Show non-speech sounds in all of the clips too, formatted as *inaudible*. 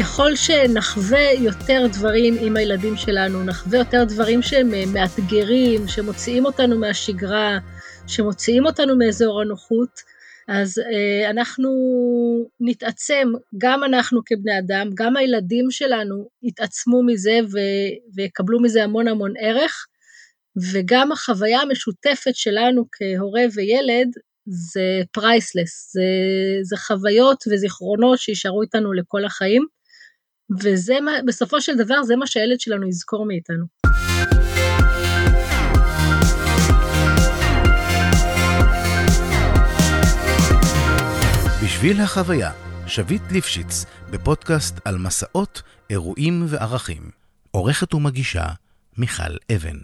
ככל שנחווה יותר דברים עם הילדים שלנו, נחווה יותר דברים שהם מאתגרים, שמוציאים אותנו מהשגרה, שמוציאים אותנו מאזור הנוחות, אז אה, אנחנו נתעצם, גם אנחנו כבני אדם, גם הילדים שלנו יתעצמו מזה ו- ויקבלו מזה המון המון ערך, וגם החוויה המשותפת שלנו כהורה וילד זה priceless, זה, זה חוויות וזיכרונות שישארו איתנו לכל החיים, וזה מה, בסופו של דבר זה מה שהילד שלנו יזכור מאיתנו. בשביל החוויה, שביט ליפשיץ, בפודקאסט על מסעות, אירועים וערכים. עורכת ומגישה, מיכל אבן.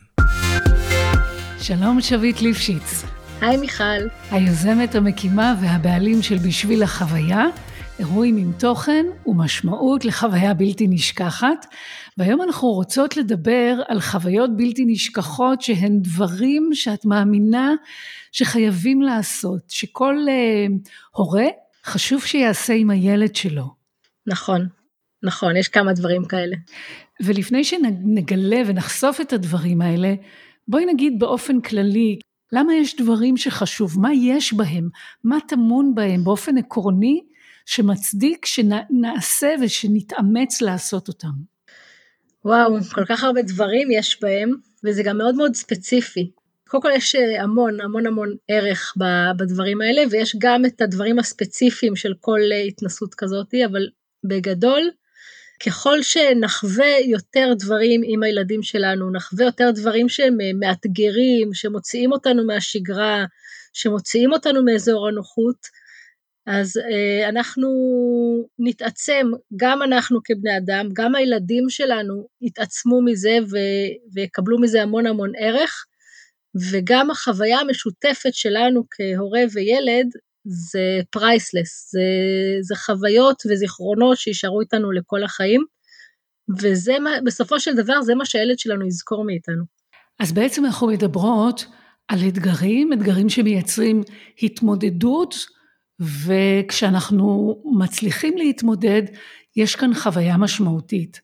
שלום שביט ליפשיץ. היי מיכל. היוזמת המקימה והבעלים של בשביל החוויה, אירועים עם תוכן ומשמעות לחוויה בלתי נשכחת. והיום אנחנו רוצות לדבר על חוויות בלתי נשכחות שהן דברים שאת מאמינה שחייבים לעשות, שכל uh, הורה חשוב שיעשה עם הילד שלו. נכון, נכון, יש כמה דברים כאלה. ולפני שנגלה ונחשוף את הדברים האלה, בואי נגיד באופן כללי, למה יש דברים שחשוב, מה יש בהם, מה טמון בהם באופן עקרוני, שמצדיק שנעשה ושנתאמץ לעשות אותם. וואו, כל כך הרבה דברים יש בהם, וזה גם מאוד מאוד ספציפי. קודם כל יש אה, המון המון המון ערך בדברים האלה, ויש גם את הדברים הספציפיים של כל אה, התנסות כזאת, אבל בגדול, ככל שנחווה יותר דברים עם הילדים שלנו, נחווה יותר דברים שהם אה, מאתגרים, שמוציאים אותנו מהשגרה, שמוציאים אותנו מאזור הנוחות, אז אה, אנחנו נתעצם, גם אנחנו כבני אדם, גם הילדים שלנו יתעצמו מזה ו- ויקבלו מזה המון המון ערך, וגם החוויה המשותפת שלנו כהורה וילד זה priceless, זה, זה חוויות וזיכרונות שישארו איתנו לכל החיים, וזה מה, בסופו של דבר זה מה שהילד שלנו יזכור מאיתנו. אז בעצם אנחנו מדברות על אתגרים, אתגרים שמייצרים התמודדות, וכשאנחנו מצליחים להתמודד, יש כאן חוויה משמעותית.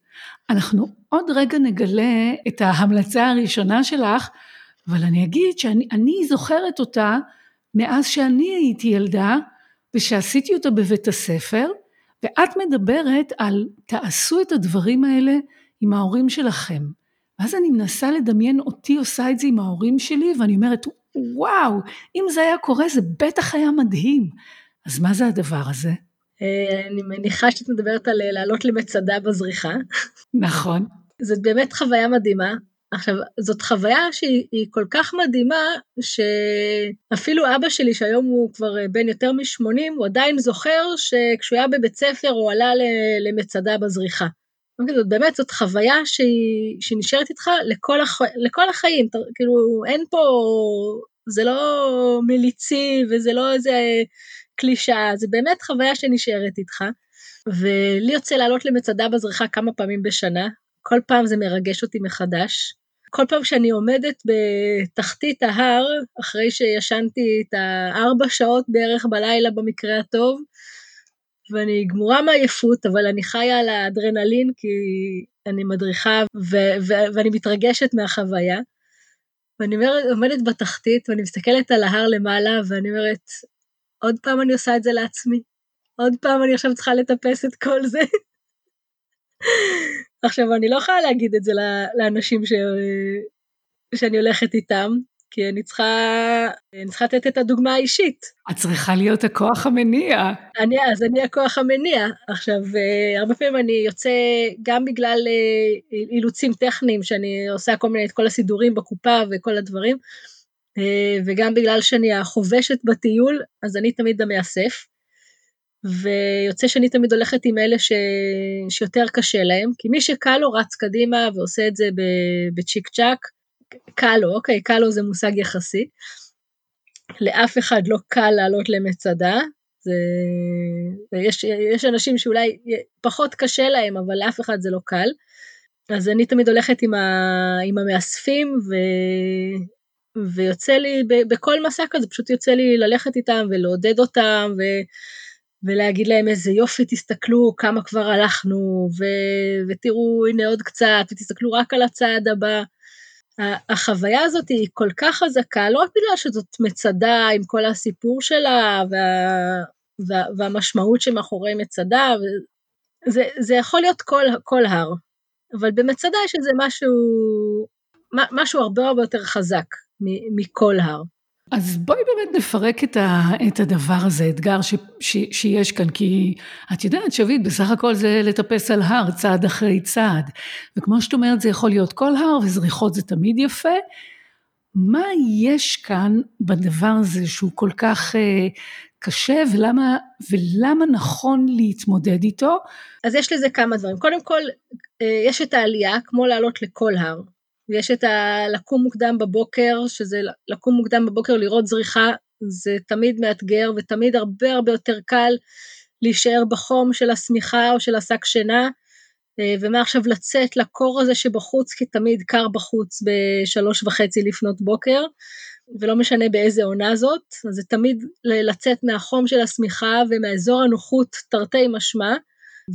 אנחנו עוד רגע נגלה את ההמלצה הראשונה שלך, אבל אני אגיד שאני זוכרת אותה מאז שאני הייתי ילדה ושעשיתי אותה בבית הספר, ואת מדברת על תעשו את הדברים האלה עם ההורים שלכם. ואז אני מנסה לדמיין אותי עושה את זה עם ההורים שלי, ואני אומרת, וואו, אם זה היה קורה זה בטח היה מדהים. אז מה זה הדבר הזה? אה, אני מניחה שאת מדברת על אה, לעלות למצדה בזריחה. נכון. זאת באמת חוויה מדהימה. עכשיו, זאת חוויה שהיא כל כך מדהימה, שאפילו אבא שלי, שהיום הוא כבר אה, בן יותר מ-80, הוא עדיין זוכר שכשהוא היה בבית ספר הוא עלה למצדה בזריחה. אוקיי, זאת באמת, זאת חוויה שהיא, שהיא נשארת איתך לכל, הח... לכל החיים, כאילו אין פה, זה לא מליצי וזה לא איזה קלישאה, זה באמת חוויה שנשארת איתך. ולי יוצא לעלות למצדה בזריחה כמה פעמים בשנה, כל פעם זה מרגש אותי מחדש. כל פעם שאני עומדת בתחתית ההר, אחרי שישנתי את הארבע שעות בערך בלילה במקרה הטוב, ואני גמורה מעייפות, אבל אני חיה על האדרנלין כי אני מדריכה ו- ו- ואני מתרגשת מהחוויה. ואני אומרת, עומדת בתחתית ואני מסתכלת על ההר למעלה ואני אומרת, עוד פעם אני עושה את זה לעצמי. עוד פעם אני עכשיו צריכה לטפס את כל זה. *laughs* עכשיו, אני לא יכולה להגיד את זה לאנשים ש... שאני הולכת איתם, כי אני צריכה, אני צריכה לתת את הדוגמה האישית. את צריכה להיות הכוח המניע. אני, אז אני הכוח המניע. עכשיו, אה, הרבה פעמים אני יוצא, גם בגלל אה, אילוצים טכניים, שאני עושה כל מיני, את כל הסידורים בקופה וכל הדברים, וגם בגלל שאני החובשת בטיול, אז אני תמיד המאסף. ויוצא שאני תמיד הולכת עם אלה ש... שיותר קשה להם, כי מי שקל לו רץ קדימה ועושה את זה בצ'יק צ'אק, קל לו, אוקיי, קל לו זה מושג יחסי. לאף אחד לא קל לעלות למצדה, זה... יש, יש אנשים שאולי פחות קשה להם, אבל לאף אחד זה לא קל. אז אני תמיד הולכת עם, ה... עם המאספים, ו... ויוצא לי, בכל מסע כזה, פשוט יוצא לי ללכת איתם ולעודד אותם, ו... ולהגיד להם איזה יופי, תסתכלו כמה כבר הלכנו, ו- ותראו הנה עוד קצת, ותסתכלו רק על הצעד הבא. החוויה הזאת היא כל כך חזקה, לא רק בגלל שזאת מצדה עם כל הסיפור שלה וה, וה, והמשמעות שמאחורי מצדה, זה, זה יכול להיות כל, כל הר, אבל במצדה יש איזה משהו, משהו הרבה הרבה יותר חזק מכל הר. אז בואי באמת נפרק את, ה, את הדבר הזה, אתגר ש, ש, שיש כאן, כי את יודעת, שביט, בסך הכל זה לטפס על הר, צעד אחרי צעד. וכמו שאת אומרת, זה יכול להיות כל הר, וזריחות זה תמיד יפה. מה יש כאן בדבר הזה שהוא כל כך אה, קשה, ולמה, ולמה נכון להתמודד איתו? אז יש לזה כמה דברים. קודם כל, אה, יש את העלייה, כמו לעלות לכל הר. ויש את הלקום מוקדם בבוקר, שזה לקום מוקדם בבוקר לראות זריחה, זה תמיד מאתגר ותמיד הרבה הרבה יותר קל להישאר בחום של השמיכה או של השק שינה, אה, ומעכשיו לצאת לקור הזה שבחוץ, כי תמיד קר בחוץ בשלוש וחצי לפנות בוקר, ולא משנה באיזה עונה זאת, אז זה תמיד לצאת מהחום של השמיכה ומאזור הנוחות תרתי משמע,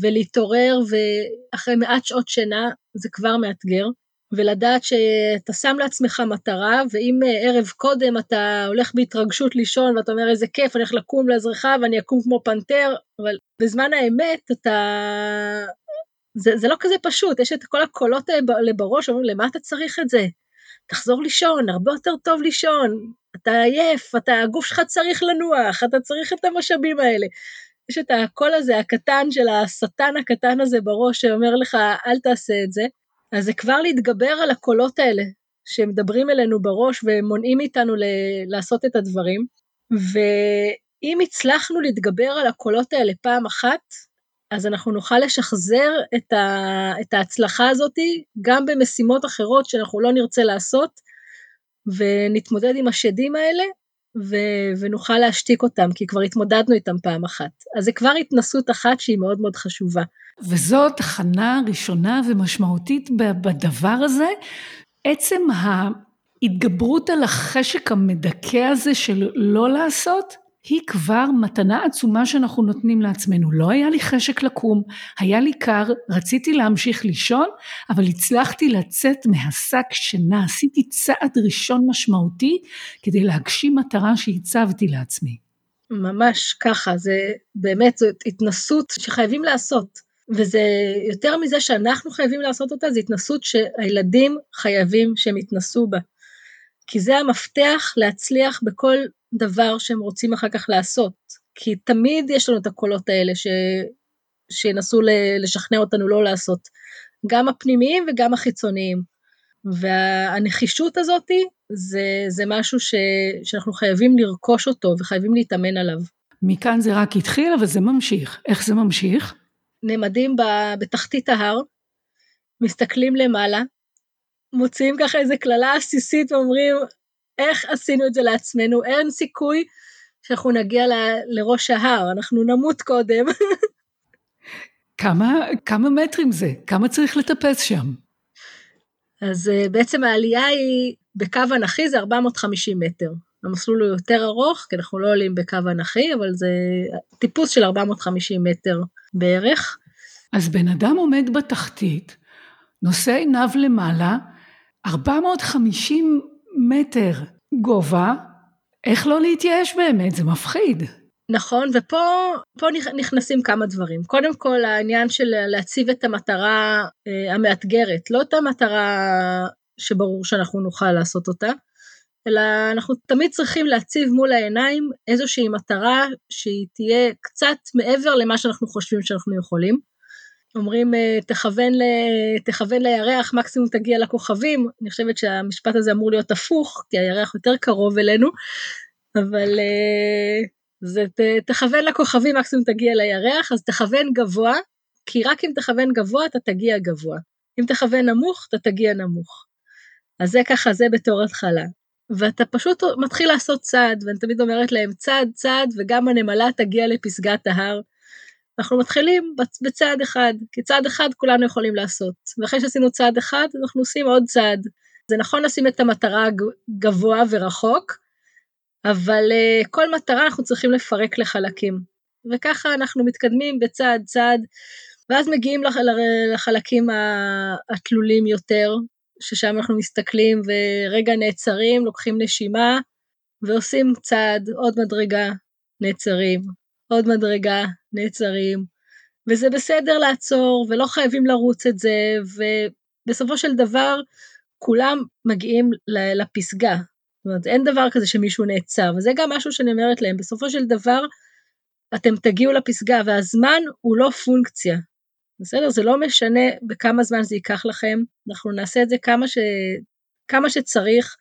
ולהתעורר, ואחרי מעט שעות שינה זה כבר מאתגר. ולדעת שאתה שם לעצמך מטרה, ואם אה, ערב קודם אתה הולך בהתרגשות לישון ואתה אומר איזה כיף, אני הולך לקום לאזרחה ואני אקום כמו פנתר, אבל בזמן האמת אתה... זה, זה לא כזה פשוט, יש את כל הקולות האלה בראש, אומרים למה אתה צריך את זה? תחזור לישון, הרבה יותר טוב לישון, אתה עייף, אתה, הגוף שלך צריך לנוח, אתה צריך את המשאבים האלה. יש את הקול הזה הקטן של השטן הקטן הזה בראש שאומר לך אל תעשה את זה. אז זה כבר להתגבר על הקולות האלה שמדברים אלינו בראש ומונעים מאיתנו לעשות את הדברים. ואם הצלחנו להתגבר על הקולות האלה פעם אחת, אז אנחנו נוכל לשחזר את, ה- את ההצלחה הזאת גם במשימות אחרות שאנחנו לא נרצה לעשות, ונתמודד עם השדים האלה, ונוכל להשתיק אותם, כי כבר התמודדנו איתם פעם אחת. אז זה כבר התנסות אחת שהיא מאוד מאוד חשובה. וזו תחנה ראשונה ומשמעותית בדבר הזה. עצם ההתגברות על החשק המדכא הזה של לא לעשות, היא כבר מתנה עצומה שאנחנו נותנים לעצמנו. לא היה לי חשק לקום, היה לי קר, רציתי להמשיך לישון, אבל הצלחתי לצאת מהשק שינה, עשיתי צעד ראשון משמעותי כדי להגשים מטרה שהצבתי לעצמי. ממש ככה, זה באמת, זאת התנסות שחייבים לעשות. וזה יותר מזה שאנחנו חייבים לעשות אותה, זו התנסות שהילדים חייבים שהם יתנסו בה. כי זה המפתח להצליח בכל דבר שהם רוצים אחר כך לעשות. כי תמיד יש לנו את הקולות האלה ש... שינסו לשכנע אותנו לא לעשות. גם הפנימיים וגם החיצוניים. והנחישות הזאת זה, זה משהו ש... שאנחנו חייבים לרכוש אותו וחייבים להתאמן עליו. מכאן זה רק התחיל, אבל זה ממשיך. איך זה ממשיך? נעמדים בתחתית ההר, מסתכלים למעלה, מוציאים ככה איזה קללה עסיסית ואומרים, איך עשינו את זה לעצמנו? אין סיכוי שאנחנו נגיע ל, לראש ההר, אנחנו נמות קודם. *laughs* כמה, כמה מטרים זה? כמה צריך לטפס שם? אז uh, בעצם העלייה היא בקו אנכי זה 450 מטר. המסלול הוא יותר ארוך, כי אנחנו לא עולים בקו אנכי, אבל זה טיפוס של 450 מטר בערך. אז בן אדם עומד בתחתית, נושא עיניו למעלה, 450 מטר גובה, איך לא להתייאש באמת? זה מפחיד. נכון, ופה נכנסים כמה דברים. קודם כל, העניין של להציב את המטרה אה, המאתגרת, לא את המטרה שברור שאנחנו נוכל לעשות אותה, אלא אנחנו תמיד צריכים להציב מול העיניים איזושהי מטרה שהיא תהיה קצת מעבר למה שאנחנו חושבים שאנחנו יכולים. אומרים אה, תכוון, לירח, מקסימום תגיע לכוכבים, אני חושבת שהמשפט הזה אמור להיות הפוך, כי הירח יותר קרוב אלינו, אבל אה, זה. תכוון לכוכבים, מקסימום תגיע לירח, אז תכוון גבוה, כי רק אם תכוון גבוה אתה תגיע גבוה. אם תכוון נמוך, אתה תגיע נמוך. אז זה ככה, זה בתור התחלה. ואתה פשוט מתחיל לעשות צעד, ואני תמיד אומרת להם צעד צעד, וגם הנמלה תגיע לפסגת ההר. אנחנו מתחילים בצעד אחד, כי צעד אחד כולנו יכולים לעשות, ואחרי שעשינו צעד אחד, אנחנו עושים עוד צעד. זה נכון לשים את המטרה גבוה ורחוק, אבל uh, כל מטרה אנחנו צריכים לפרק לחלקים. וככה אנחנו מתקדמים בצעד צעד, ואז מגיעים לח, לחלקים התלולים יותר, ששם אנחנו מסתכלים ורגע נעצרים, לוקחים נשימה, ועושים צעד, עוד מדרגה, נעצרים, עוד מדרגה, נעצרים, וזה בסדר לעצור, ולא חייבים לרוץ את זה, ובסופו של דבר, כולם מגיעים לפסגה. זאת אומרת, אין דבר כזה שמישהו נעצר, וזה גם משהו שאני אומרת להם, בסופו של דבר, אתם תגיעו לפסגה, והזמן הוא לא פונקציה. בסדר? זה לא משנה בכמה זמן זה ייקח לכם, אנחנו נעשה את זה כמה, ש... כמה שצריך,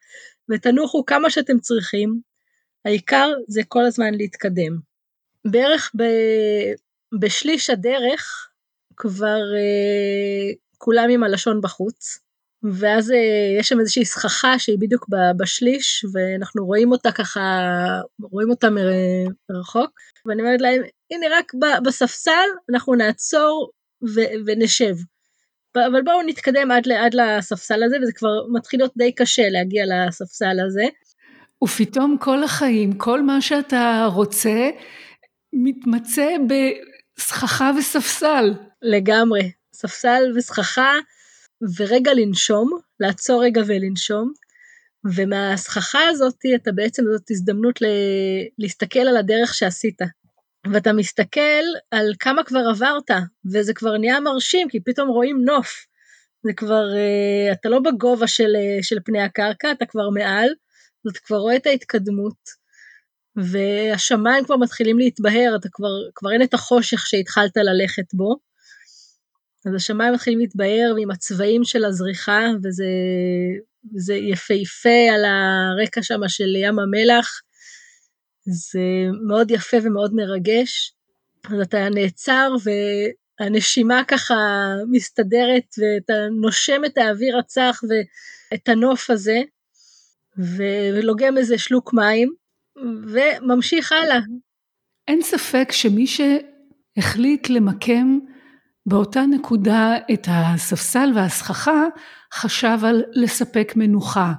ותנוחו כמה שאתם צריכים, העיקר זה כל הזמן להתקדם. בערך ב... בשליש הדרך כבר uh, כולם עם הלשון בחוץ, ואז uh, יש שם איזושהי סככה שהיא בדיוק בשליש, ואנחנו רואים אותה ככה, רואים אותה מרחוק, ואני אומרת להם, הנה רק בספסל אנחנו נעצור ו- ונשב. אבל בואו נתקדם עד, עד לספסל הזה, וזה כבר מתחיל להיות די קשה להגיע לספסל הזה. ופתאום כל החיים, כל מה שאתה רוצה, מתמצא בסככה וספסל. לגמרי, ספסל וסככה, ורגע לנשום, לעצור רגע ולנשום, ומהסככה הזאת אתה בעצם, זאת הזדמנות ל- להסתכל על הדרך שעשית. ואתה מסתכל על כמה כבר עברת, וזה כבר נהיה מרשים, כי פתאום רואים נוף. זה כבר, uh, אתה לא בגובה של, uh, של פני הקרקע, אתה כבר מעל, ואתה כבר רואה את ההתקדמות. והשמיים כבר מתחילים להתבהר, אתה כבר, כבר אין את החושך שהתחלת ללכת בו. אז השמיים מתחילים להתבהר ועם הצבעים של הזריחה, וזה יפהפה על הרקע שם של ים המלח. זה מאוד יפה ומאוד מרגש. אז אתה נעצר והנשימה ככה מסתדרת ואתה נושם את האוויר הצח ואת הנוף הזה, ולוגם איזה שלוק מים, וממשיך הלאה. אין ספק שמי שהחליט למקם באותה נקודה את הספסל והסככה, חשב על לספק מנוחה,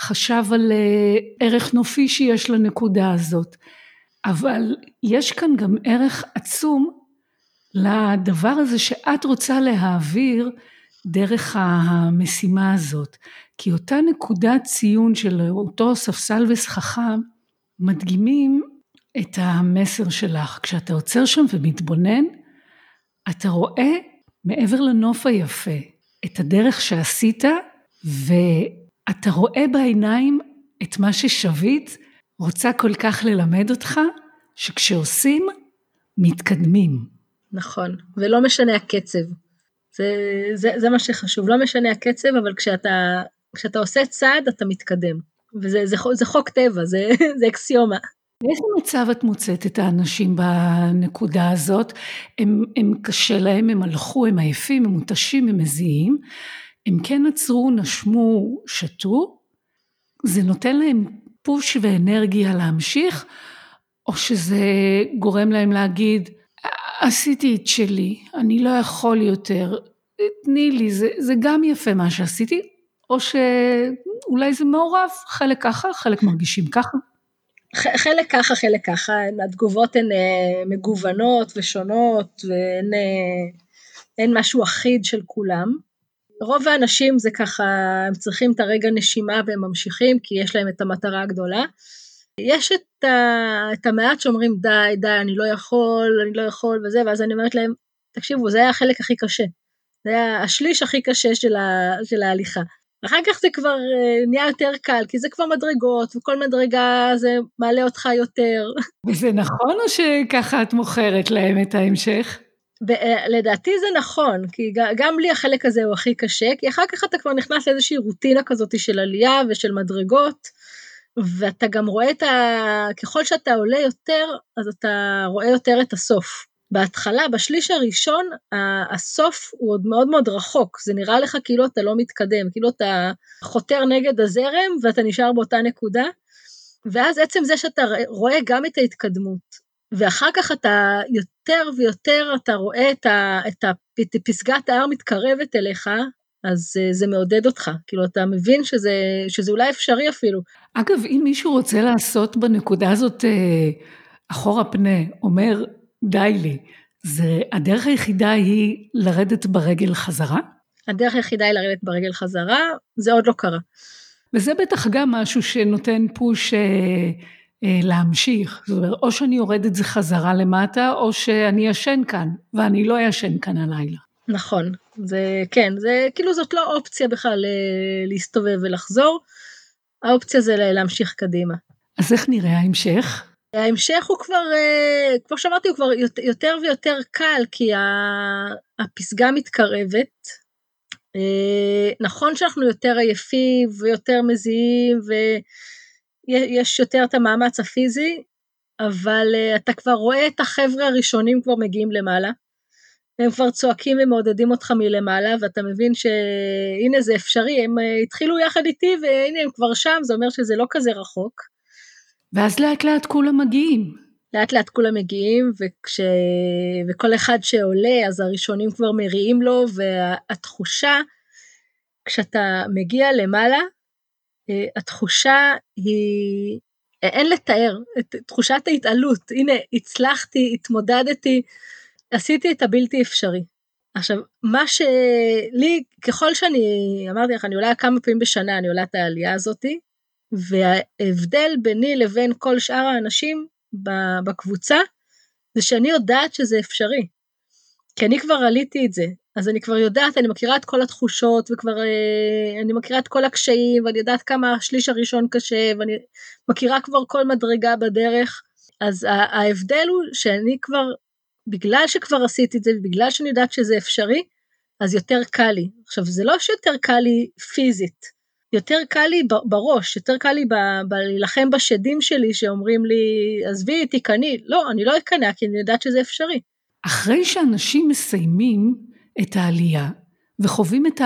חשב על אה, ערך נופי שיש לנקודה הזאת. אבל יש כאן גם ערך עצום לדבר הזה שאת רוצה להעביר דרך המשימה הזאת. כי אותה נקודת ציון של אותו ספסל וסככה מדגימים את המסר שלך. כשאתה עוצר שם ומתבונן, אתה רואה מעבר לנוף היפה את הדרך שעשית, ואתה רואה בעיניים את מה ששביט רוצה כל כך ללמד אותך, שכשעושים, מתקדמים. נכון, ולא משנה הקצב. זה, זה, זה מה שחשוב, לא משנה הקצב, אבל כשאתה, כשאתה עושה צעד, אתה מתקדם. וזה זה, זה חוק טבע, *laughs* זה אקסיומה. באיזה מצב את מוצאת את האנשים בנקודה הזאת? הם, הם קשה להם, הם הלכו, הם עייפים, הם מותשים, הם מזיעים. הם כן עצרו, נשמו, שתו. זה נותן להם פוש ואנרגיה להמשיך, או שזה גורם להם להגיד, עשיתי את שלי, אני לא יכול יותר, תני לי, זה, זה גם יפה מה שעשיתי, או שאולי זה מעורב, חלק ככה, חלק מרגישים ככה. חלק ככה, חלק ככה, התגובות הן אה, מגוונות ושונות ואין אה, משהו אחיד של כולם. רוב האנשים זה ככה, הם צריכים את הרגע נשימה והם ממשיכים כי יש להם את המטרה הגדולה. יש את, ה, את המעט שאומרים די, די, אני לא יכול, אני לא יכול וזה, ואז אני אומרת להם, תקשיבו, זה היה החלק הכי קשה. זה היה השליש הכי קשה של, ה, של ההליכה. אחר כך זה כבר אה, נהיה יותר קל, כי זה כבר מדרגות, וכל מדרגה זה מעלה אותך יותר. וזה נכון או שככה את מוכרת להם את ההמשך? ב- לדעתי זה נכון, כי גם לי החלק הזה הוא הכי קשה, כי אחר כך אתה כבר נכנס לאיזושהי רוטינה כזאת של עלייה ושל מדרגות, ואתה גם רואה את ה... ככל שאתה עולה יותר, אז אתה רואה יותר את הסוף. בהתחלה, בשליש הראשון, הסוף הוא עוד מאוד מאוד רחוק, זה נראה לך כאילו אתה לא מתקדם, כאילו אתה חותר נגד הזרם ואתה נשאר באותה נקודה, ואז עצם זה שאתה רואה גם את ההתקדמות, ואחר כך אתה יותר ויותר, אתה רואה את, ה, את, ה, את פסגת ההר מתקרבת אליך, אז אה, זה מעודד אותך, כאילו אתה מבין שזה, שזה אולי אפשרי אפילו. אגב, אם מישהו רוצה לעשות בנקודה הזאת אה, אחורה פנה, אומר, די לי. זה, הדרך היחידה היא לרדת ברגל חזרה? הדרך היחידה היא לרדת ברגל חזרה, זה עוד לא קרה. וזה בטח גם משהו שנותן פוש אה, אה, להמשיך. זאת אומרת, או שאני יורד את זה חזרה למטה, או שאני ישן כאן, ואני לא ישן כאן הלילה. נכון, זה כן, זה כאילו זאת לא אופציה בכלל אה, להסתובב ולחזור, האופציה זה להמשיך קדימה. אז איך נראה ההמשך? ההמשך הוא כבר, אה, כמו שאמרתי, הוא כבר יותר ויותר קל, כי הפסגה מתקרבת. אה, נכון שאנחנו יותר עייפים ויותר מזיעים ויש יותר את המאמץ הפיזי, אבל אתה כבר רואה את החבר'ה הראשונים כבר מגיעים למעלה. הם כבר צועקים ומעודדים אותך מלמעלה, ואתה מבין שהנה זה אפשרי, הם אה, התחילו יחד איתי והנה הם כבר שם, זה אומר שזה לא כזה רחוק. ואז לאט לאט כולם מגיעים. לאט לאט כולם מגיעים, וכש... וכל אחד שעולה, אז הראשונים כבר מריעים לו, והתחושה, כשאתה מגיע למעלה, אה, התחושה היא, אין לתאר, תחושת ההתעלות, הנה הצלחתי, התמודדתי, עשיתי את הבלתי אפשרי. עכשיו, מה שלי, ככל שאני, אמרתי לך, אני עולה כמה פעמים בשנה, אני עולה את העלייה הזאתי, וההבדל ביני לבין כל שאר האנשים בקבוצה, זה שאני יודעת שזה אפשרי. כי אני כבר עליתי את זה, אז אני כבר יודעת, אני מכירה את כל התחושות, וכבר אה, אני מכירה את כל הקשיים, ואני יודעת כמה השליש הראשון קשה, ואני מכירה כבר כל מדרגה בדרך. אז ההבדל הוא שאני כבר בגלל שכבר עשיתי את זה ובגלל שאני יודעת שזה אפשרי, אז יותר קל לי. עכשיו, זה לא שיותר קל לי פיזית, יותר קל לי בראש, יותר קל לי בלהילחם בשדים שלי שאומרים לי, עזבי, תיכני. לא, אני לא אכנע כי אני יודעת שזה אפשרי. אחרי שאנשים מסיימים את העלייה וחווים את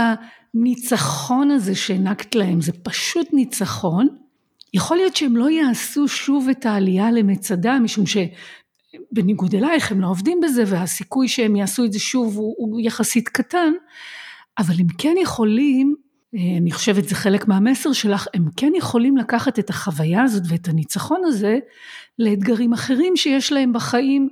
הניצחון הזה שהענקת להם, זה פשוט ניצחון, יכול להיות שהם לא יעשו שוב את העלייה למצדה, משום ש... בניגוד אלייך, הם לא עובדים בזה, והסיכוי שהם יעשו את זה שוב הוא, הוא יחסית קטן, אבל הם כן יכולים, אני חושבת זה חלק מהמסר שלך, הם כן יכולים לקחת את החוויה הזאת ואת הניצחון הזה לאתגרים אחרים שיש להם בחיים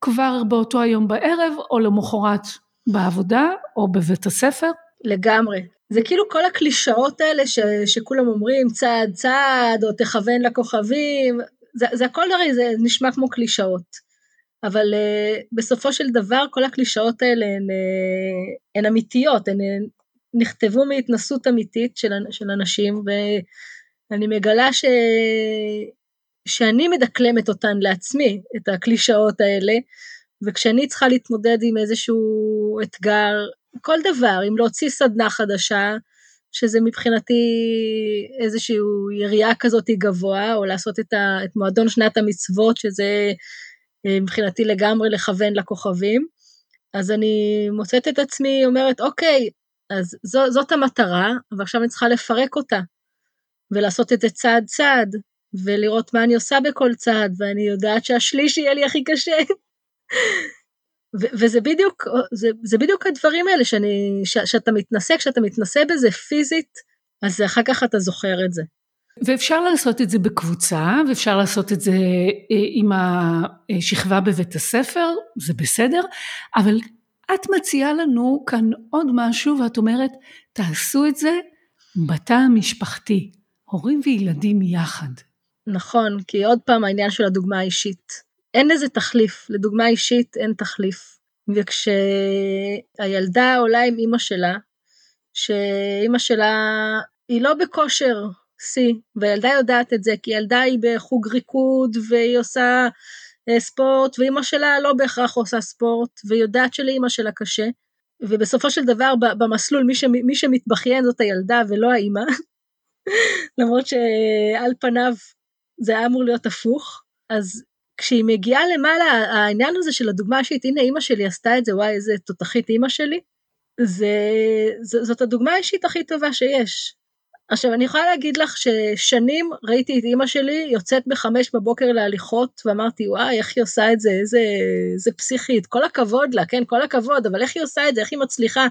כבר באותו היום בערב, או למחרת בעבודה, או בבית הספר. לגמרי. זה כאילו כל הקלישאות האלה ש, שכולם אומרים צעד צעד, או תכוון לכוכבים, זה, זה הכל הרי זה נשמע כמו קלישאות. אבל uh, בסופו של דבר כל הקלישאות האלה הן, uh, הן אמיתיות, הן, הן נכתבו מהתנסות אמיתית של, של אנשים, ואני מגלה ש, שאני מדקלמת אותן לעצמי, את הקלישאות האלה, וכשאני צריכה להתמודד עם איזשהו אתגר, כל דבר, אם להוציא סדנה חדשה, שזה מבחינתי איזושהי יריעה כזאת גבוה, או לעשות את, ה, את מועדון שנת המצוות, שזה אה, מבחינתי לגמרי לכוון לכוכבים. אז אני מוצאת את עצמי אומרת, אוקיי, אז זו, זאת המטרה, ועכשיו אני צריכה לפרק אותה, ולעשות את זה צעד צעד, ולראות מה אני עושה בכל צעד, ואני יודעת שהשליש יהיה לי הכי קשה. וזה בדיוק, זה, זה בדיוק הדברים האלה שאני, ש, שאתה מתנסה, כשאתה מתנסה בזה פיזית, אז אחר כך אתה זוכר את זה. ואפשר לעשות את זה בקבוצה, ואפשר לעשות את זה אה, עם השכבה בבית הספר, זה בסדר, אבל את מציעה לנו כאן עוד משהו, ואת אומרת, תעשו את זה בתא המשפחתי, הורים וילדים יחד. נכון, כי עוד פעם העניין של הדוגמה האישית. אין לזה תחליף, לדוגמה אישית אין תחליף. וכשהילדה עולה עם אימא שלה, שאימא שלה היא לא בכושר שיא, והילדה יודעת את זה, כי ילדה היא בחוג ריקוד והיא עושה ספורט, ואימא שלה לא בהכרח עושה ספורט, ויודעת שלאימא שלה קשה, ובסופו של דבר במסלול מי, שמ, מי שמתבכיין זאת הילדה ולא האימא, *laughs* למרות שעל פניו זה היה אמור להיות הפוך, אז כשהיא מגיעה למעלה, העניין הזה של הדוגמה האישית, הנה אימא שלי עשתה את זה, וואי, איזה תותחית אימא שלי, זה, זאת הדוגמה האישית הכי טובה שיש. עכשיו, אני יכולה להגיד לך ששנים ראיתי את אימא שלי יוצאת בחמש בבוקר להליכות, ואמרתי, וואי, איך היא עושה את זה, איזה, פסיכית, כל הכבוד לה, כן, כל הכבוד, אבל איך היא עושה את זה, איך היא מצליחה.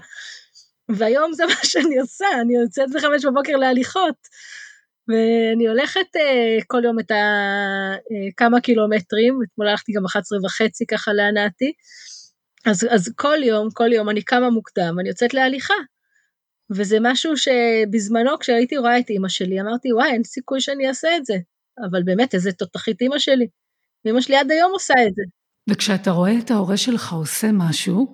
והיום זה *laughs* מה שאני עושה, אני יוצאת בחמש בבוקר להליכות. ואני הולכת uh, כל יום את ה... uh, כמה קילומטרים, אתמול הלכתי גם 11 וחצי ככה להנאתי, אז, אז כל יום, כל יום אני קמה מוקדם, אני יוצאת להליכה. וזה משהו שבזמנו כשהייתי רואה את אימא שלי, אמרתי, וואי, אין סיכוי שאני אעשה את זה. אבל באמת, איזה תותחית אימא שלי. ואימא שלי עד היום עושה את זה. וכשאתה רואה את ההורה שלך עושה משהו,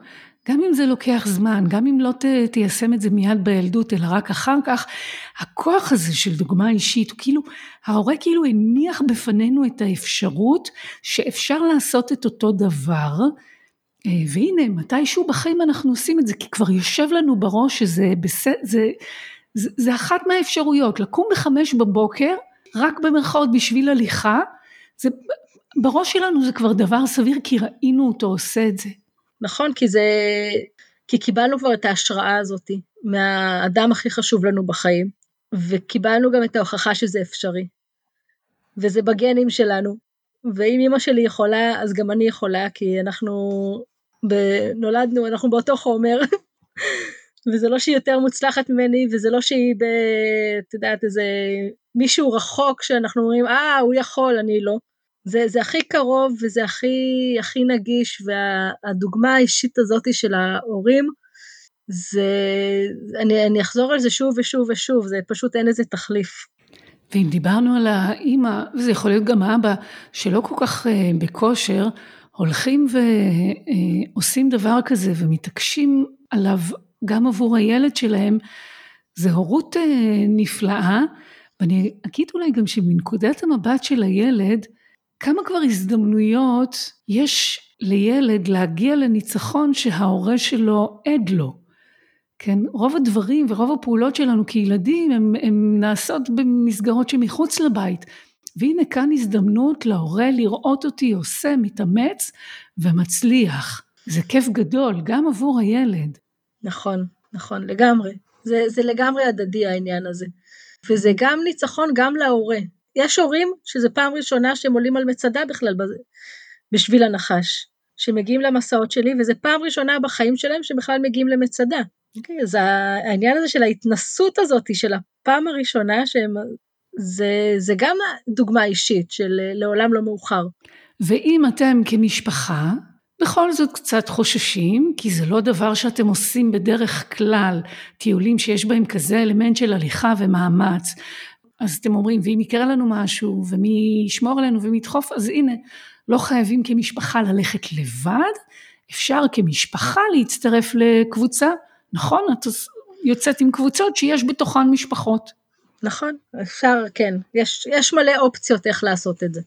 גם אם זה לוקח זמן, גם אם לא ת, תיישם את זה מיד בילדות, אלא רק אחר כך, הכוח הזה של דוגמה אישית, הוא כאילו, ההורה כאילו הניח בפנינו את האפשרות שאפשר לעשות את אותו דבר, והנה, מתישהו בחיים אנחנו עושים את זה, כי כבר יושב לנו בראש שזה זה, זה, זה אחת מהאפשרויות, לקום בחמש בבוקר, רק במרכאות בשביל הליכה, זה, בראש שלנו זה כבר דבר סביר, כי ראינו אותו עושה את זה. נכון, כי זה... כי קיבלנו כבר את ההשראה הזאת מהאדם הכי חשוב לנו בחיים, וקיבלנו גם את ההוכחה שזה אפשרי. וזה בגנים שלנו, ואם אמא שלי יכולה, אז גם אני יכולה, כי אנחנו. נולדנו, אנחנו באותו חומר, *laughs* וזה לא שהיא יותר מוצלחת ממני, וזה לא שהיא ב... את יודעת, איזה מישהו רחוק שאנחנו אומרים, אה, הוא יכול, אני לא. זה, זה הכי קרוב וזה הכי, הכי נגיש, והדוגמה האישית הזאת של ההורים, זה, אני, אני אחזור על זה שוב ושוב ושוב, זה פשוט אין איזה תחליף. ואם דיברנו על האימא, וזה יכול להיות גם האבא, שלא כל כך uh, בכושר, הולכים ועושים uh, דבר כזה ומתעקשים עליו גם עבור הילד שלהם, זה הורות uh, נפלאה, ואני אגיד אולי גם שמנקודת המבט של הילד, כמה כבר הזדמנויות יש לילד להגיע לניצחון שההורה שלו עד לו. כן, רוב הדברים ורוב הפעולות שלנו כילדים הם, הם נעשות במסגרות שמחוץ לבית. והנה כאן הזדמנות להורה לראות אותי עושה, מתאמץ ומצליח. זה כיף גדול, גם עבור הילד. נכון, נכון, לגמרי. זה, זה לגמרי הדדי העניין הזה. וזה גם ניצחון גם להורה. יש הורים שזה פעם ראשונה שהם עולים על מצדה בכלל בשביל הנחש, שמגיעים למסעות שלי, וזה פעם ראשונה בחיים שלהם שבכלל מגיעים למצדה. Okay, אוקיי, אז העניין הזה של ההתנסות הזאת, של הפעם הראשונה שהם, זה, זה גם דוגמה אישית של לעולם לא מאוחר. ואם אתם כמשפחה, בכל זאת קצת חוששים, כי זה לא דבר שאתם עושים בדרך כלל, טיולים שיש בהם כזה אלמנט של הליכה ומאמץ, אז אתם אומרים, ואם יקרה לנו משהו, ומי ישמור עלינו ומי ידחוף, אז הנה, לא חייבים כמשפחה ללכת לבד, אפשר כמשפחה להצטרף לקבוצה, נכון? את יוצאת עם קבוצות שיש בתוכן משפחות. נכון, אפשר, כן, יש, יש מלא אופציות איך לעשות את זה.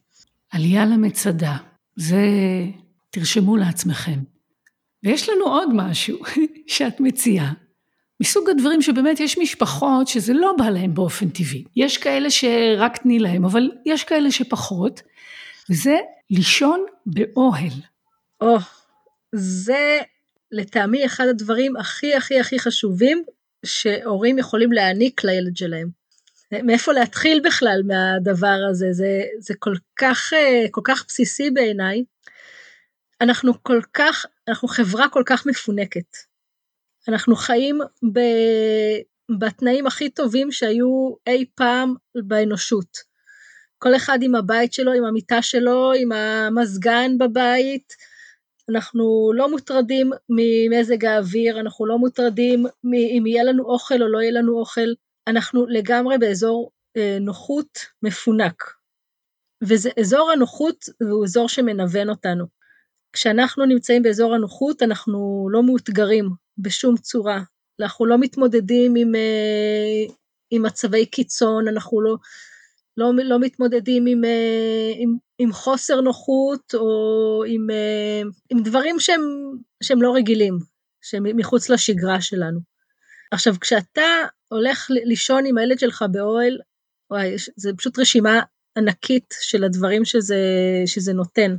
עלייה למצדה, זה תרשמו לעצמכם. ויש לנו עוד משהו *laughs* שאת מציעה, מסוג הדברים שבאמת יש משפחות שזה לא בא להם באופן טבעי. יש כאלה שרק תני להם, אבל יש כאלה שפחות, וזה לישון באוהל. או, oh, זה לטעמי אחד הדברים הכי הכי הכי חשובים שהורים יכולים להעניק לילד שלהם. מאיפה להתחיל בכלל מהדבר הזה, זה, זה כל כך, כל כך בסיסי בעיניי. אנחנו כל כך, אנחנו חברה כל כך מפונקת. אנחנו חיים ב... בתנאים הכי טובים שהיו אי פעם באנושות. כל אחד עם הבית שלו, עם המיטה שלו, עם המזגן בבית. אנחנו לא מוטרדים ממזג האוויר, אנחנו לא מוטרדים אם יהיה לנו אוכל או לא יהיה לנו אוכל. אנחנו לגמרי באזור אה, נוחות מפונק. ואזור הנוחות הוא אזור שמנוון אותנו. כשאנחנו נמצאים באזור הנוחות אנחנו לא מאותגרים בשום צורה. אנחנו לא מתמודדים עם, אה, עם מצבי קיצון, אנחנו לא, לא, לא מתמודדים עם, אה, עם, עם חוסר נוחות או עם, עם דברים שהם, שהם לא רגילים, שהם מחוץ לשגרה שלנו. עכשיו, כשאתה הולך לישון עם הילד שלך באוהל, וואי, זה פשוט רשימה ענקית של הדברים שזה, שזה נותן.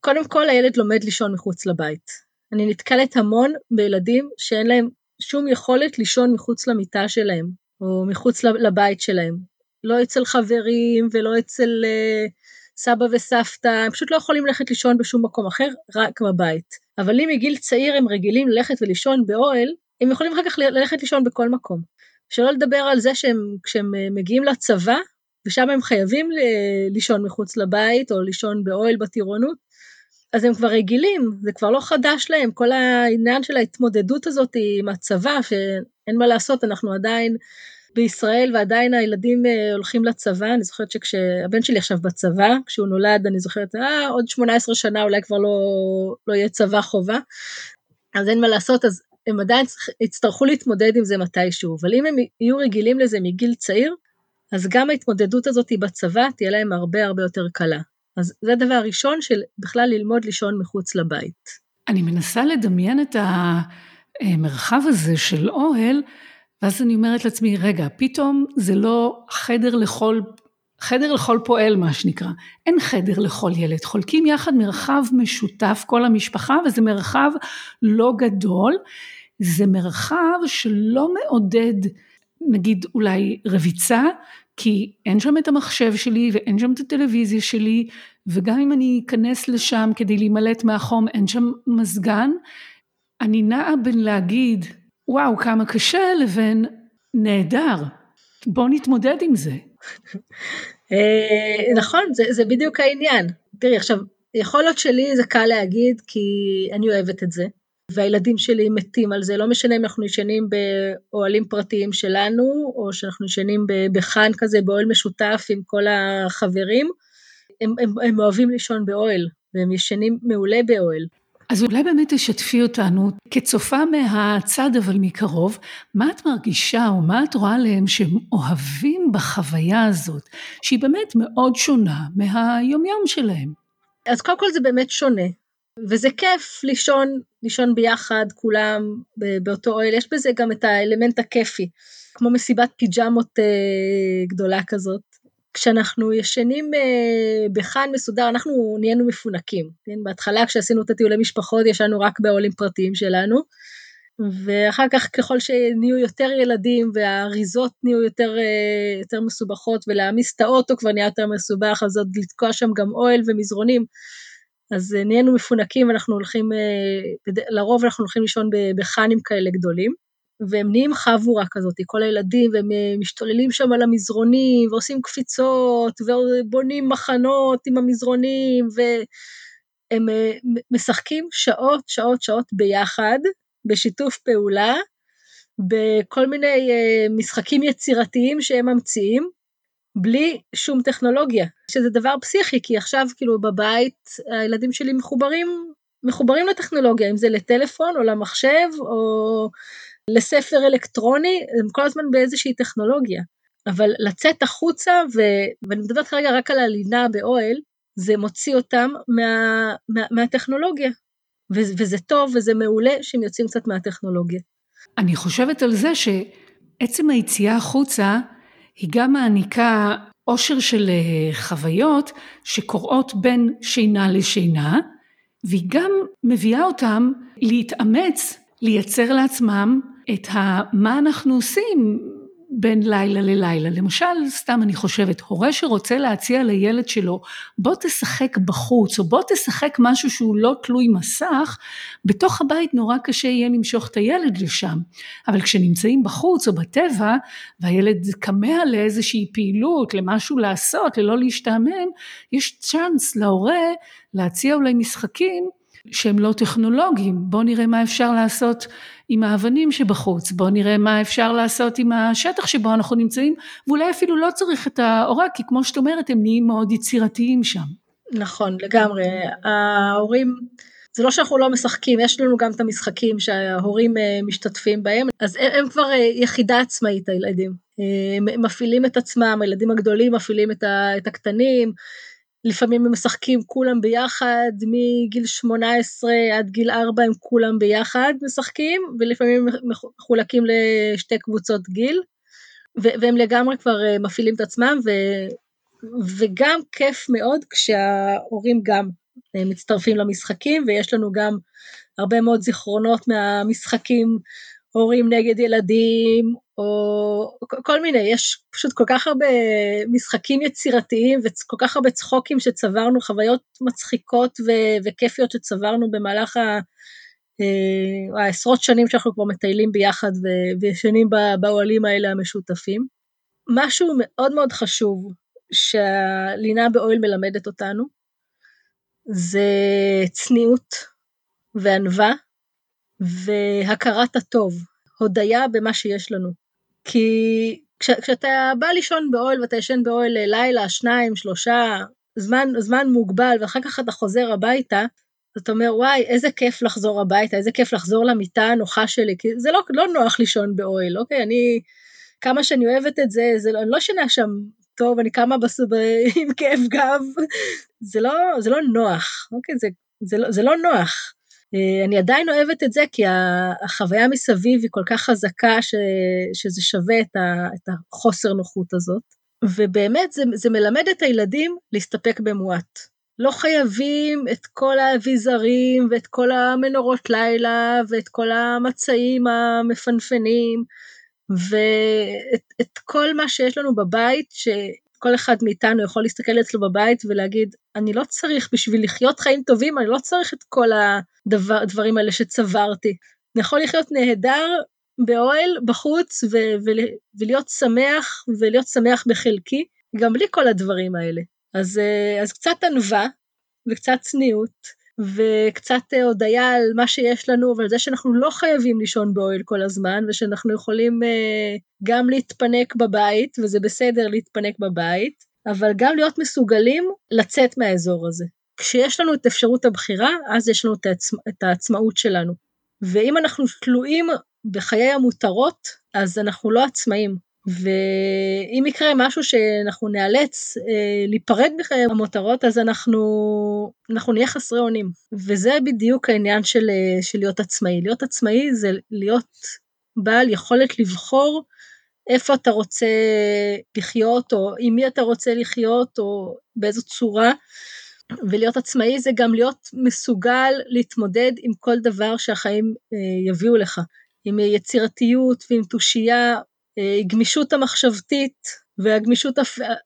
קודם כל, הילד לומד לישון מחוץ לבית. אני נתקלת המון בילדים שאין להם שום יכולת לישון מחוץ למיטה שלהם, או מחוץ לבית שלהם. לא אצל חברים ולא אצל uh, סבא וסבתא, הם פשוט לא יכולים ללכת לישון בשום מקום אחר, רק בבית. אבל אם מגיל צעיר הם רגילים ללכת ולישון באוהל, הם יכולים אחר כך ללכת לישון בכל מקום. שלא לדבר על זה שהם, כשהם אה, מגיעים לצבא, ושם הם חייבים לישון מחוץ לבית או לישון באוהל בטירונות, אז הם כבר רגילים, זה כבר לא חדש להם, כל העניין של ההתמודדות הזאת עם הצבא, שאין מה לעשות, אנחנו עדיין בישראל ועדיין הילדים אה, הולכים לצבא, אני זוכרת שכשהבן שלי עכשיו בצבא, כשהוא נולד, אני זוכרת, אה, עוד 18 שנה אולי כבר לא, לא יהיה צבא חובה, אז אין מה לעשות, אז הם עדיין יצטרכו להתמודד עם זה מתישהו, אבל אם הם יהיו רגילים לזה מגיל צעיר, אז גם ההתמודדות הזאת בצבא תהיה להם הרבה הרבה יותר קלה. אז זה הדבר הראשון של בכלל ללמוד לישון מחוץ לבית. אני מנסה לדמיין את המרחב הזה של אוהל, ואז אני אומרת לעצמי, רגע, פתאום זה לא חדר לכל, חדר לכל פועל מה שנקרא, אין חדר לכל ילד, חולקים יחד מרחב משותף כל המשפחה וזה מרחב לא גדול, זה מרחב שלא מעודד נגיד אולי רביצה, כי אין שם את המחשב שלי ואין שם את הטלוויזיה שלי, וגם אם אני אכנס לשם כדי להימלט מהחום, אין שם מזגן, אני נעה בין להגיד, וואו, כמה קשה, לבין נהדר, בוא נתמודד עם זה. אה, נכון, זה, בדיוק העניין. תראי, עכשיו, יכול להיות שלי זה קל להגיד, כי אני אוהבת את זה. והילדים שלי מתים על זה, לא משנה אם אנחנו ישנים באוהלים פרטיים שלנו, או שאנחנו ישנים בחאן כזה, באוהל משותף עם כל החברים, הם, הם אוהבים לישון באוהל, והם ישנים מעולה באוהל. אז אולי באמת תשתפי אותנו, כצופה מהצד אבל מקרוב, מה את מרגישה או מה את רואה עליהם שהם אוהבים בחוויה הזאת, שהיא באמת מאוד שונה מהיומיום שלהם? אז קודם כל זה באמת שונה. וזה כיף לישון, לישון ביחד כולם באותו אוהל, יש בזה גם את האלמנט הכיפי, כמו מסיבת פיג'מות אה, גדולה כזאת. כשאנחנו ישנים אה, בחאן מסודר, אנחנו נהיינו מפונקים. כן? בהתחלה כשעשינו את הטיולי משפחות ישנו רק באוהלים פרטיים שלנו, ואחר כך ככל שנהיו יותר ילדים והאריזות נהיו יותר, אה, יותר מסובכות ולהעמיס את האוטו כבר נהיה יותר מסובך, אז עוד לתקוע שם גם אוהל ומזרונים. אז אה, נהיינו מפונקים, אנחנו הולכים, לרוב אנחנו הולכים לישון בחאנים כאלה גדולים, והם נהיים חבורה כזאת, כל הילדים, והם אה, משתוללים שם על המזרונים, ועושים קפיצות, ובונים מחנות עם המזרונים, והם משחקים שעות, שעות, שעות ביחד, בשיתוף פעולה, בכל מיני משחקים יצירתיים שהם ממציאים, בלי שום טכנולוגיה, שזה דבר פסיכי, כי עכשיו כאילו בבית הילדים שלי מחוברים, מחוברים לטכנולוגיה, אם זה לטלפון או למחשב או לספר אלקטרוני, הם כל הזמן באיזושהי טכנולוגיה. אבל לצאת החוצה, ו... ואני מדברת כרגע רק על הלינה באוהל, זה מוציא אותם מה... מה... מהטכנולוגיה. ו... וזה טוב וזה מעולה שהם יוצאים קצת מהטכנולוגיה. אני חושבת על זה שעצם היציאה החוצה, היא גם מעניקה עושר של אה, חוויות שקורות בין שינה לשינה, והיא גם מביאה אותם להתאמץ, לייצר לעצמם את ה, מה אנחנו עושים בין לילה ללילה. למשל, סתם אני חושבת, הורה שרוצה להציע לילד שלו, בוא תשחק בחוץ, או בוא תשחק משהו שהוא לא תלוי מסך, בתוך הבית נורא קשה יהיה למשוך את הילד לשם. אבל כשנמצאים בחוץ או בטבע, והילד כמה לאיזושהי פעילות, למשהו לעשות, ללא להשתעמם, יש צ'אנס להורה להציע אולי משחקים שהם לא טכנולוגיים. בואו נראה מה אפשר לעשות עם האבנים שבחוץ, בואו נראה מה אפשר לעשות עם השטח שבו אנחנו נמצאים, ואולי אפילו לא צריך את ההורה, כי כמו שאת אומרת, הם נהיים מאוד יצירתיים שם. נכון, לגמרי. ההורים, זה לא שאנחנו לא משחקים, יש לנו גם את המשחקים שההורים אה, משתתפים בהם, אז הם, הם כבר אה, יחידה עצמאית, הילדים. אה, הם מפעילים את עצמם, הילדים הגדולים מפעילים את הקטנים, לפעמים הם משחקים כולם ביחד, מגיל 18 עד גיל 4 הם כולם ביחד משחקים, ולפעמים הם מחולקים לשתי קבוצות גיל, והם לגמרי כבר אה, מפעילים את עצמם, ו, וגם כיף מאוד כשההורים גם אה, מצטרפים למשחקים, ויש לנו גם הרבה מאוד זיכרונות מהמשחקים הורים נגד ילדים, או כל מיני, יש פשוט כל כך הרבה משחקים יצירתיים וכל כך הרבה צחוקים שצברנו, חוויות מצחיקות ו- וכיפיות שצברנו במהלך ה... אה, העשרות שנים שאנחנו כבר מטיילים ביחד וישנים באוהלים האלה המשותפים. משהו מאוד מאוד חשוב שהלינה באוהל מלמדת אותנו, זה צניעות וענווה והכרת הטוב, הודיה במה שיש לנו. כי כש, כשאתה בא לישון באוהל ואתה ישן באוהל לילה, שניים, שלושה, זמן, זמן מוגבל, ואחר כך אתה חוזר הביתה, אז אתה אומר, וואי, איזה כיף לחזור הביתה, איזה כיף לחזור למיטה הנוחה שלי, כי זה לא, לא נוח לישון באוהל, אוקיי? אני, כמה שאני אוהבת את זה, זה לא, אני לא ישנה שם טוב, אני קמה בס... ב... עם כאב גב, זה לא, זה לא נוח, אוקיי? זה, זה, לא, זה לא נוח. אה, אני עדיין אוהבת את זה, כי החוויה מסביב היא כל כך חזקה, ש, שזה שווה את, ה, את החוסר נוחות הזאת. ובאמת זה, זה מלמד את הילדים להסתפק במועט. לא חייבים את כל האביזרים ואת כל המנורות לילה ואת כל המצעים המפנפנים ואת כל מה שיש לנו בבית, שכל אחד מאיתנו יכול להסתכל אצלו בבית ולהגיד, אני לא צריך בשביל לחיות חיים טובים, אני לא צריך את כל הדברים האלה שצברתי. אני יכול לחיות נהדר באוהל, בחוץ, ו- ו- ולהיות שמח, ולהיות שמח בחלקי, גם בלי כל הדברים האלה. אז, אה, אז קצת ענווה וקצת צניעות, וקצת אה, הודיה על מה שיש לנו ועל זה שאנחנו לא חייבים לישון באוהל כל הזמן, ושאנחנו יכולים אה, גם להתפנק בבית, וזה בסדר להתפנק בבית, אבל גם להיות מסוגלים לצאת מהאזור הזה. כשיש לנו את אפשרות הבחירה, אז יש לנו את, העצמא, את העצמאות שלנו. ואם אנחנו תלויים בחיי המותרות, אז אנחנו לא עצמאים. ואם יקרה משהו שאנחנו ניאלץ אה, להיפרד מחיי המותרות, אז אנחנו, אנחנו נהיה חסרי אונים. וזה בדיוק העניין של, אה, של להיות עצמאי. להיות עצמאי זה להיות בעל יכולת לבחור איפה אתה רוצה לחיות, או עם מי אתה רוצה לחיות, או באיזו צורה. ולהיות עצמאי זה גם להיות מסוגל להתמודד עם כל דבר שהחיים אה, יביאו לך. עם יצירתיות ועם תושייה הגמישות המחשבתית והגמישות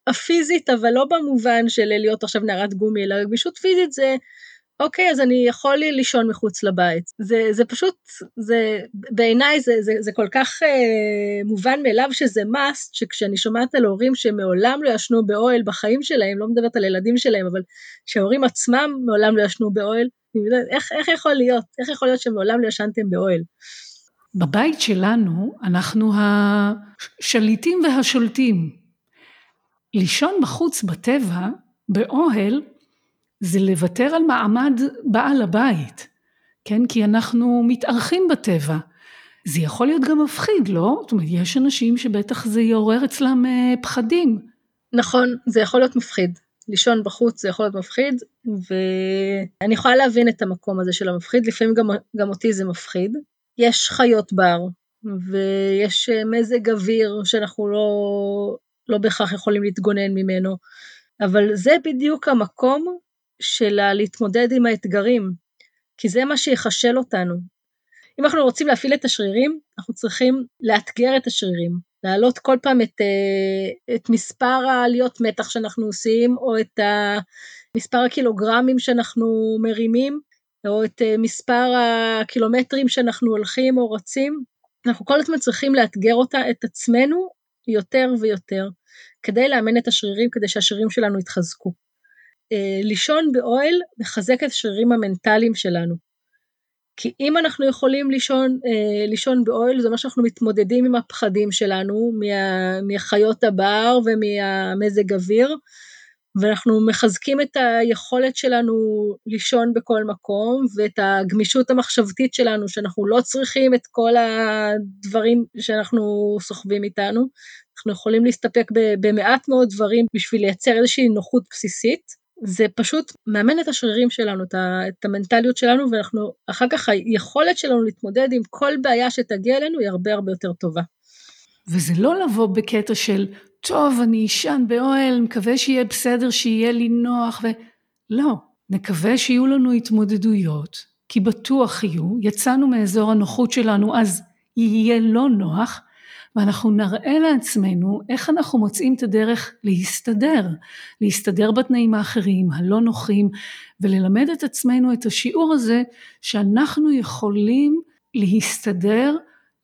הפיזית, אבל לא במובן של להיות עכשיו נערת גומי, אלא גמישות פיזית זה, אוקיי, אז אני יכול לי לישון מחוץ לבית. זה, פשוט, בעיניי זה, כל כך אה, מובן מאליו שזה must, שכשאני שומעת על הורים שמעולם לא ישנו באוהל בחיים שלהם, לא מדברת על ילדים שלהם, אבל שההורים עצמם מעולם לא ישנו באוהל, איך, איך יכול להיות? איך יכול להיות שמעולם לא ישנתם באוהל? בבית שלנו אנחנו השליטים והשולטים. לישון בחוץ בטבע, באוהל, זה לוותר על מעמד בעל הבית, כן? כי אנחנו מתארחים בטבע. זה יכול להיות גם מפחיד, לא? זאת אומרת, יש אנשים שבטח זה יעורר אצלם אה, פחדים. נכון, זה יכול להיות מפחיד. לישון בחוץ זה יכול להיות מפחיד, ואני יכולה להבין את המקום הזה של המפחיד, לפעמים גם, גם אותי זה מפחיד, יש חיות בר, ויש אה, מזג אוויר שאנחנו לא, לא בהכרח יכולים להתגונן ממנו, אבל זה בדיוק המקום של להתמודד עם האתגרים, כי זה מה שיחשל אותנו. אם אנחנו רוצים להפעיל את השרירים, אנחנו צריכים לאתגר את השרירים, להעלות כל פעם את, אה, את מספר העליות מתח שאנחנו עושים, או את מספר הקילוגרמים שאנחנו מרימים, או את אה, מספר הקילומטרים שאנחנו הולכים או רצים, אנחנו כל הזמן צריכים לאתגר אותה, את עצמנו, יותר ויותר, כדי לאמן את השרירים, כדי שהשרירים שלנו יתחזקו. אה, לישון באוהל מחזק את השרירים המנטליים שלנו. כי אם אנחנו יכולים לישון, אה, לישון באוהל, זה אומר שאנחנו מתמודדים עם הפחדים שלנו, מה, מחיות הבר ומהמזג אוויר, ואנחנו מחזקים את היכולת שלנו לישון בכל מקום, ואת הגמישות המחשבתית שלנו, שאנחנו לא צריכים את כל הדברים שאנחנו סוחבים איתנו. אנחנו יכולים להסתפק במעט מאוד דברים בשביל לייצר איזושהי נוחות בסיסית. זה פשוט מאמן את השרירים שלנו, את המנטליות שלנו, ואנחנו, אחר כך היכולת שלנו להתמודד עם כל בעיה שתגיע אלינו היא הרבה הרבה יותר טובה. וזה לא לבוא בקטע של טוב, אני אשן באוהל, מקווה שיהיה בסדר, שיהיה לי נוח, ו... לא, נקווה שיהיו לנו התמודדויות, כי בטוח יהיו, יצאנו מאזור הנוחות שלנו, אז יהיה לא נוח, ואנחנו נראה לעצמנו איך אנחנו מוצאים את הדרך להסתדר, להסתדר בתנאים האחרים, הלא נוחים, וללמד את עצמנו את השיעור הזה שאנחנו יכולים להסתדר,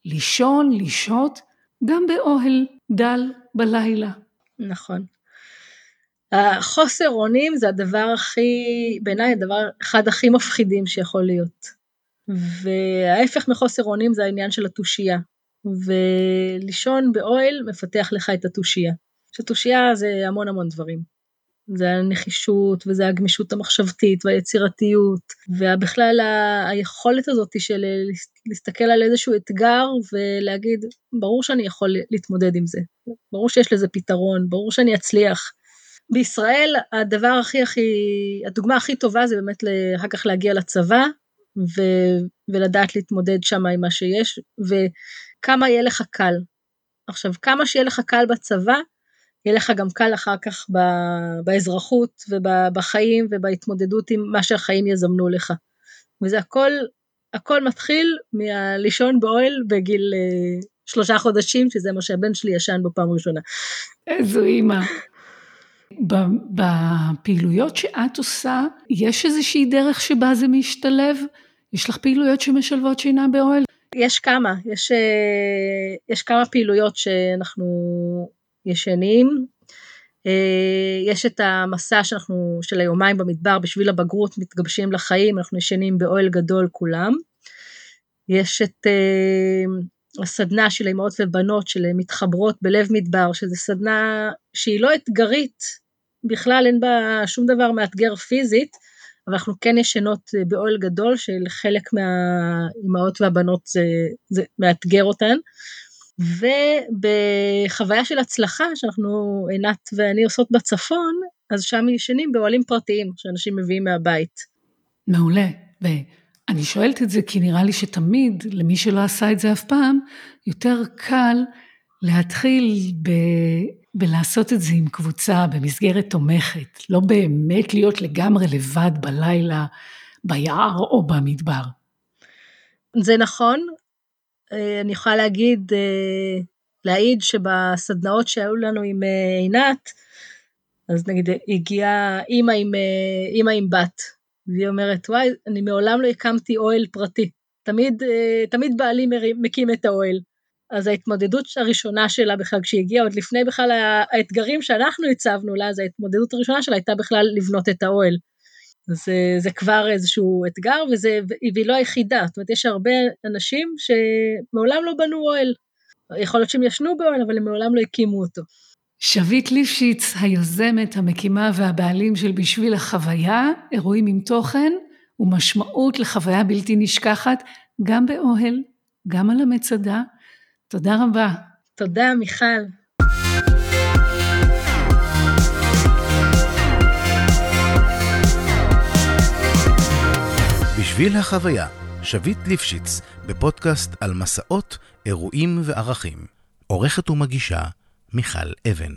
לישון, לשהות, גם באוהל דל בלילה. נכון. החוסר אונים זה הדבר הכי, בעיניי הדבר אחד הכי מפחידים שיכול להיות. וההפך מחוסר אונים זה העניין של התושייה. ולישון באוהל מפתח לך את התושייה. שתושייה זה המון המון דברים. זה הנחישות, וזה הגמישות המחשבתית, והיצירתיות, ובכלל היכולת הזאת של להסתכל על איזשהו אתגר ולהגיד, ברור שאני יכול להתמודד עם זה, ברור שיש לזה פתרון, ברור שאני אצליח. בישראל הדבר הכי הכי, הדוגמה הכי טובה זה באמת אחר כך להגיע לצבא, ו, ולדעת להתמודד שם עם מה שיש, וכמה יהיה לך קל. עכשיו, כמה שיהיה לך קל בצבא, יהיה לך גם קל אחר כך באזרחות ובחיים ובהתמודדות עם מה שהחיים יזמנו לך. וזה הכל, הכל מתחיל מהלישון באוהל בגיל אה, שלושה חודשים, שזה מה שהבן שלי ישן בפעם ראשונה. איזו אימא. בפעילויות שאת עושה, יש איזושהי דרך שבה זה משתלב? יש לך פעילויות שמשלבות שינה באוהל? יש כמה, יש, אה, יש כמה פעילויות שאנחנו ישנים. אה, יש את המסע שאנחנו, של היומיים במדבר בשביל הבגרות מתגבשים לחיים, אנחנו ישנים באוהל גדול כולם. יש את uh, הסדנה של אמהות ובנות של מתחברות בלב מדבר, שזו סדנה שהיא לא אתגרית, בכלל אין בה שום דבר מאתגר פיזית, אבל אנחנו כן ישנות באוהל גדול שלחלק מהאימהות והבנות זה, מאתגר אותן. ובחוויה של הצלחה שאנחנו, עינת ואני עושות בצפון, אז שם ישנים באוהלים פרטיים שאנשים מביאים מהבית. מעולה. ואני שואלת את זה כי נראה לי שתמיד, למי שלא עשה את זה אף פעם, יותר קל להתחיל ב... בלעשות את זה עם קבוצה במסגרת תומכת, לא באמת להיות לגמרי לבד בלילה ביער או במדבר. זה נכון, אה, אני יכולה להגיד, אה, להעיד שבסדנאות שהיו לנו עם אה, עינת, אז נגיד הגיעה אימא עם, אימא עם בת, והיא אומרת, וואי, אני מעולם לא הקמתי אוהל פרטי, תמיד, תמיד בעלי מקים את האוהל. אז ההתמודדות הראשונה שלה בכלל, כשהיא הגיעה, עוד לפני בכלל האתגרים שאנחנו הצבנו לה, אז ההתמודדות הראשונה שלה הייתה בכלל לבנות את האוהל. זה, זה כבר איזשהו אתגר, וזה, והיא לא היחידה, זאת אומרת, יש הרבה אנשים שמעולם לא בנו אוהל. יכול להיות שהם ישנו באוהל, אבל הם מעולם לא הקימו אותו. שביט ליפשיץ, היוזמת, המקימה והבעלים של בשביל החוויה, אירועים עם תוכן ומשמעות לחוויה בלתי נשכחת, גם באוהל, גם על המצדה. תודה רבה. תודה, מיכל. בשביל החוויה, שביט ליפשיץ, בפודקאסט על מסעות, אירועים וערכים. עורכת ומגישה, מיכל אבן.